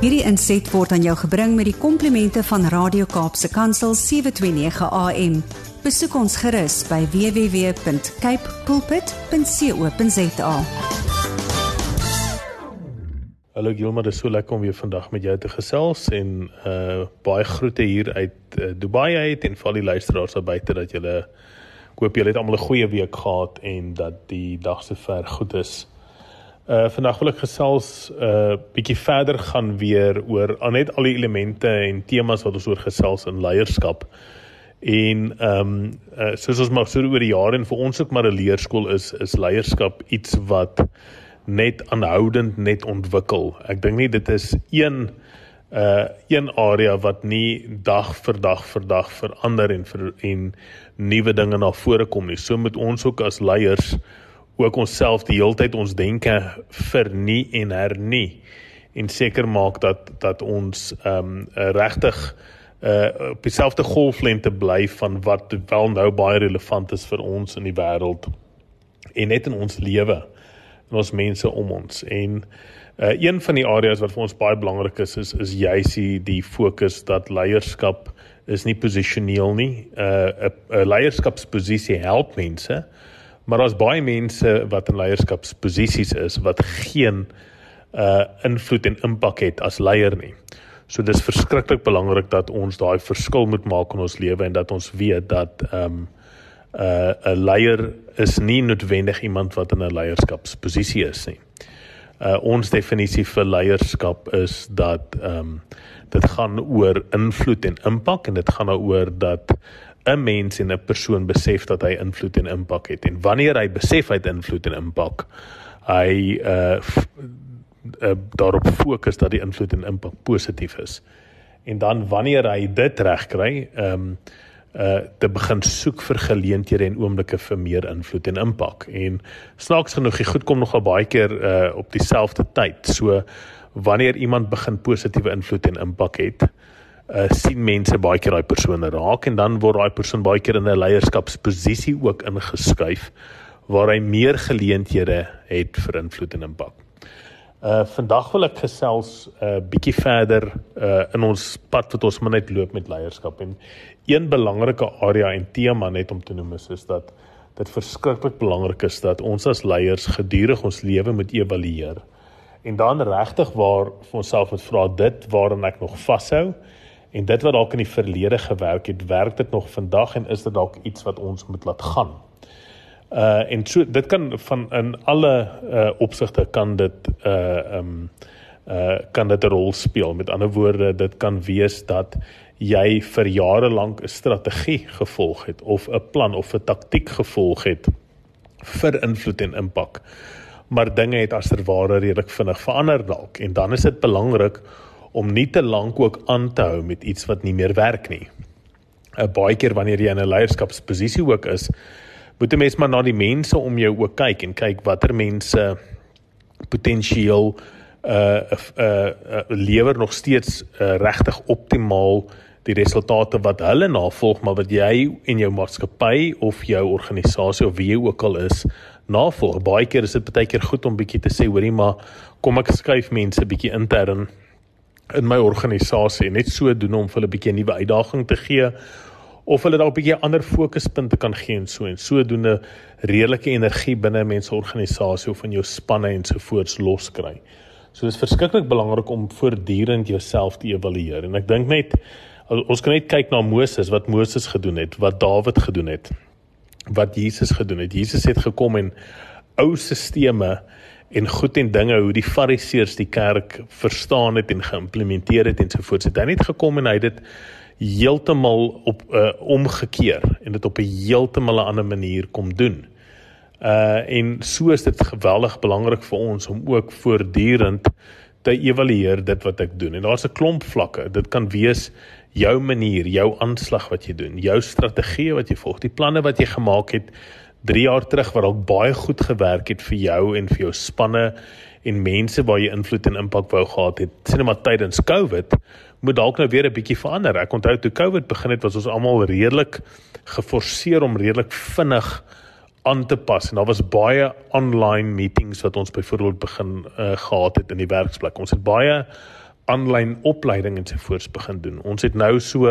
Hierdie inset word aan jou gebring met die komplimente van Radio Kaapse Kansel 729 AM. Besoek ons gerus by www.cape pulpit.co.za. Hallo Gilma, dit is so lekker om weer vandag met jou te gesels en uh baie groete hier uit uh, Dubai uit en vir al die luisteraars daar buite dat julle ek hoop julle het almal 'n goeie week gehad en dat die dag sover goed is. Uh vandag wil ek gesels uh bietjie verder gaan weer oor al net al die elemente en temas wat ons oor gesels in leierskap. En ehm um, uh, soos ons maar so oor die jare en vir ons ook maar 'n leerskool is is leierskap iets wat net aanhoudend net ontwikkel. Ek dink nie dit is een uh een area wat nie dag vir dag vir dag verander en vir en nuwe dinge na vore kom nie. So moet ons ook as leiers ook onsself die heeltyd ons denke vernie en hernie en seker maak dat dat ons ehm um, regtig uh op dieselfde golflengte bly van wat wel nou baie relevant is vir ons in die wêreld en net in ons lewe en ons mense om ons en uh een van die areas wat vir ons baie belangrik is is is juis die fokus dat leierskap is nie posisioneel nie. Uh 'n leierskapsposisie help mense, maar daar's baie mense wat in leierskapsposisies is wat geen uh invloed en impak het as leier nie. So dis verskriklik belangrik dat ons daai verskil moet maak in ons lewe en dat ons weet dat ehm um, uh 'n leier is nie noodwendig iemand wat in 'n leierskapsposisie is nie. Uh ons definisie vir leierskap is dat ehm um, dit gaan oor invloed en impak en dit gaan daaroor dat 'n mens en 'n persoon besef dat hy invloed en impak het. En wanneer hy besef hy het invloed en impak hy uh, uh daarop fokus dat die invloed en impak positief is. En dan wanneer hy dit regkry ehm um, uh te begin soek vir geleenthede en oomblikke vir meer invloed en impak en snaaks genoeg die goed kom nogal baie keer uh op dieselfde tyd so wanneer iemand begin positiewe invloed en impak het, uh sien mense baie keer daai persone raak en dan word daai persoon baie keer in 'n leierskapsposisie ook ingeskuif waar hy meer geleenthede het vir invloed en impak. Uh vandag wil ek gesels 'n uh, bietjie verder uh in ons pad wat ons moet net loop met leierskap en een belangrike area en tema net om te noem is, is dat dit verskriklik belangrik is dat ons as leiers gedurig ons lewe moet evalueer en dan regtig waar vir onsself moet vra dit waaraan ek nog vashou en dit wat dalk in die verlede gewerk het, werk dit nog vandag en is dit dalk iets wat ons moet laat gaan. Uh en so dit kan van in alle uh opsigte kan dit uh um uh kan dit 'n rol speel. Met ander woorde, dit kan wees dat jy vir jare lank 'n strategie gevolg het of 'n plan of 'n taktik gevolg het vir invloed en impak maar dinge het asterware redelik vinnig verander dalk en dan is dit belangrik om nie te lank ook aan te hou met iets wat nie meer werk nie. 'n uh, Baie keer wanneer jy in 'n leierskapsposisie ook is, moet 'n mens maar na die mense om jou ook kyk en kyk watter mense potensieel uh uh, uh lewer nog steeds uh, regtig optimaal die resultate wat hulle navolg maar wat jy en jou maatskappy of jou organisasie of wie jy ook al is navolg. Baie keer is dit baie keer goed om bietjie te sê, hoorie, maar kom ek skuif mense bietjie intern in my organisasie net so doen om vir hulle bietjie 'n nuwe uitdaging te gee of hulle dalk bietjie ander fokuspunte kan gee en so en sodoende redelike energie binne 'n mens se organisasie of in jou spanne en so voorts loskry. So dis verskriklik belangrik om voortdurend jouself te evalueer en ek dink net ons kan net kyk na Moses wat Moses gedoen het, wat Dawid gedoen het wat Jesus gedoen het. Jesus het gekom en ou sisteme en goed en dinge hoe die fariseërs die kerk verstaan het en geïmplementeer het ensovoorts. Het hy net gekom en hy het dit heeltemal op uh, omgekeer en dit op 'n heeltemal 'n ander manier kom doen. Uh en so is dit geweldig belangrik vir ons om ook voortdurend te evalueer dit wat ek doen. En daar's 'n klomp vlakke. Dit kan wees jou manier, jou aanslag wat jy doen, jou strategie wat jy volg, die planne wat jy gemaak het 3 jaar terug wat dalk baie goed gewerk het vir jou en vir jou spanne en mense waar jy invloed en impak wou gehad het. Sien maar tydens COVID moet dalk nou weer 'n bietjie verander. Ek onthou toe COVID begin het was ons almal redelik geforseer om redelik vinnig aan te pas en daar was baie online meetings wat ons byvoorbeeld begin uh, gehad het in die werksplek. Ons het baie aanlyn opleiding en so voorts begin doen. Ons het nou so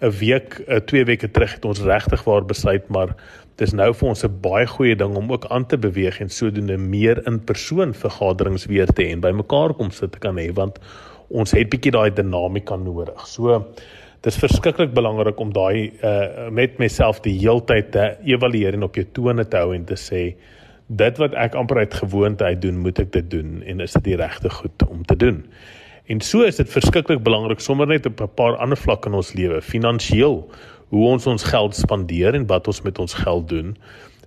'n week, 'n twee weke terug het ons regtig waar besluit maar dis nou vir ons 'n baie goeie ding om ook aan te beweeg en sodoende meer in persoon vergaderings weer te hê en by mekaar kom sit te kan hê want ons het bietjie daai dinamika nodig. So dis verskriklik belangrik om daai uh, met myself die heeltyd te evalueer en op jou tone te hou en te sê dit wat ek amper uit gewoonte uit doen, moet ek dit doen en is dit die regte goed om te doen. En so is dit verskriklik belangrik sommer net op 'n paar ander vlakke in ons lewe, finansiëel, hoe ons ons geld spandeer en wat ons met ons geld doen.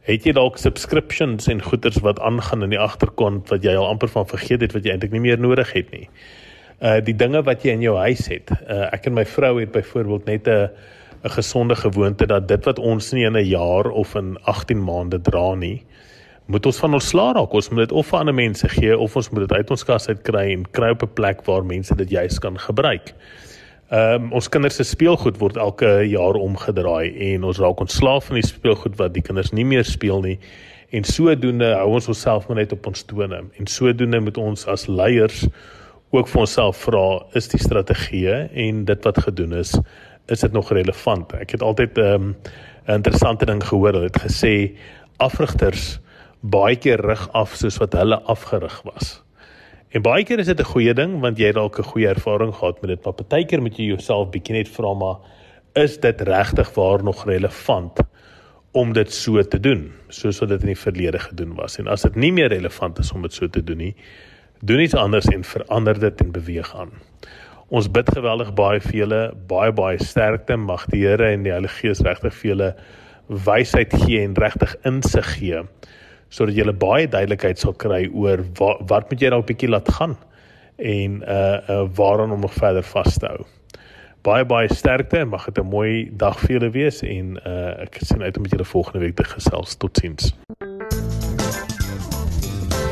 Het jy dalk subscriptions en goederes wat aangaan in die agterkant wat jy al amper van vergeet het wat jy eintlik nie meer nodig het nie? Uh die dinge wat jy in jou huis het. Uh ek en my vrou het byvoorbeeld net 'n 'n gesonde gewoonte dat dit wat ons nie in 'n jaar of in 18 maande dra nie, moet ons van ons slaap raak. Ons moet dit of aan ander mense gee of ons moet dit uit ons kas uit kry en kry op 'n plek waar mense dit juis kan gebruik. Ehm um, ons kinders se speelgoed word elke jaar omgedraai en ons raak ontslaaf van die speelgoed wat die kinders nie meer speel nie. En sodoende hou ons onsself maar net op ons tone. En sodoende moet ons as leiers ook vir onsself vra, is die strategie en dit wat gedoen is, is dit nog relevant? Ek het altyd ehm, 'n um, interessante ding gehoor. Hulle het gesê afrigters baie keer rig af soos wat hulle afgerig was. En baie keer is dit 'n goeie ding want jy het dalk 'n goeie ervaring gehad met dit, maar partykeer moet jy jouself bietjie net vra maar is dit regtig waar nog relevant om dit so te doen soos wat dit in die verlede gedoen was en as dit nie meer relevant is om dit so te doen nie doen iets anders en verander dit en beweeg aan. Ons bid geweldig baie vir julle, baie baie sterkte, mag die Here en die Heilige Gees regtig vir julle wysheid gee en regtig insig gee sodat jy baie duidelikheid sal kry oor wat, wat moet jy dalk bietjie laat gaan en uh uh waaraan om nog verder vas te hou. Baie baie sterkte en mag dit 'n mooi dag vir julle wees en uh ek sien uit om met julle volgende week te gesels. Totsiens.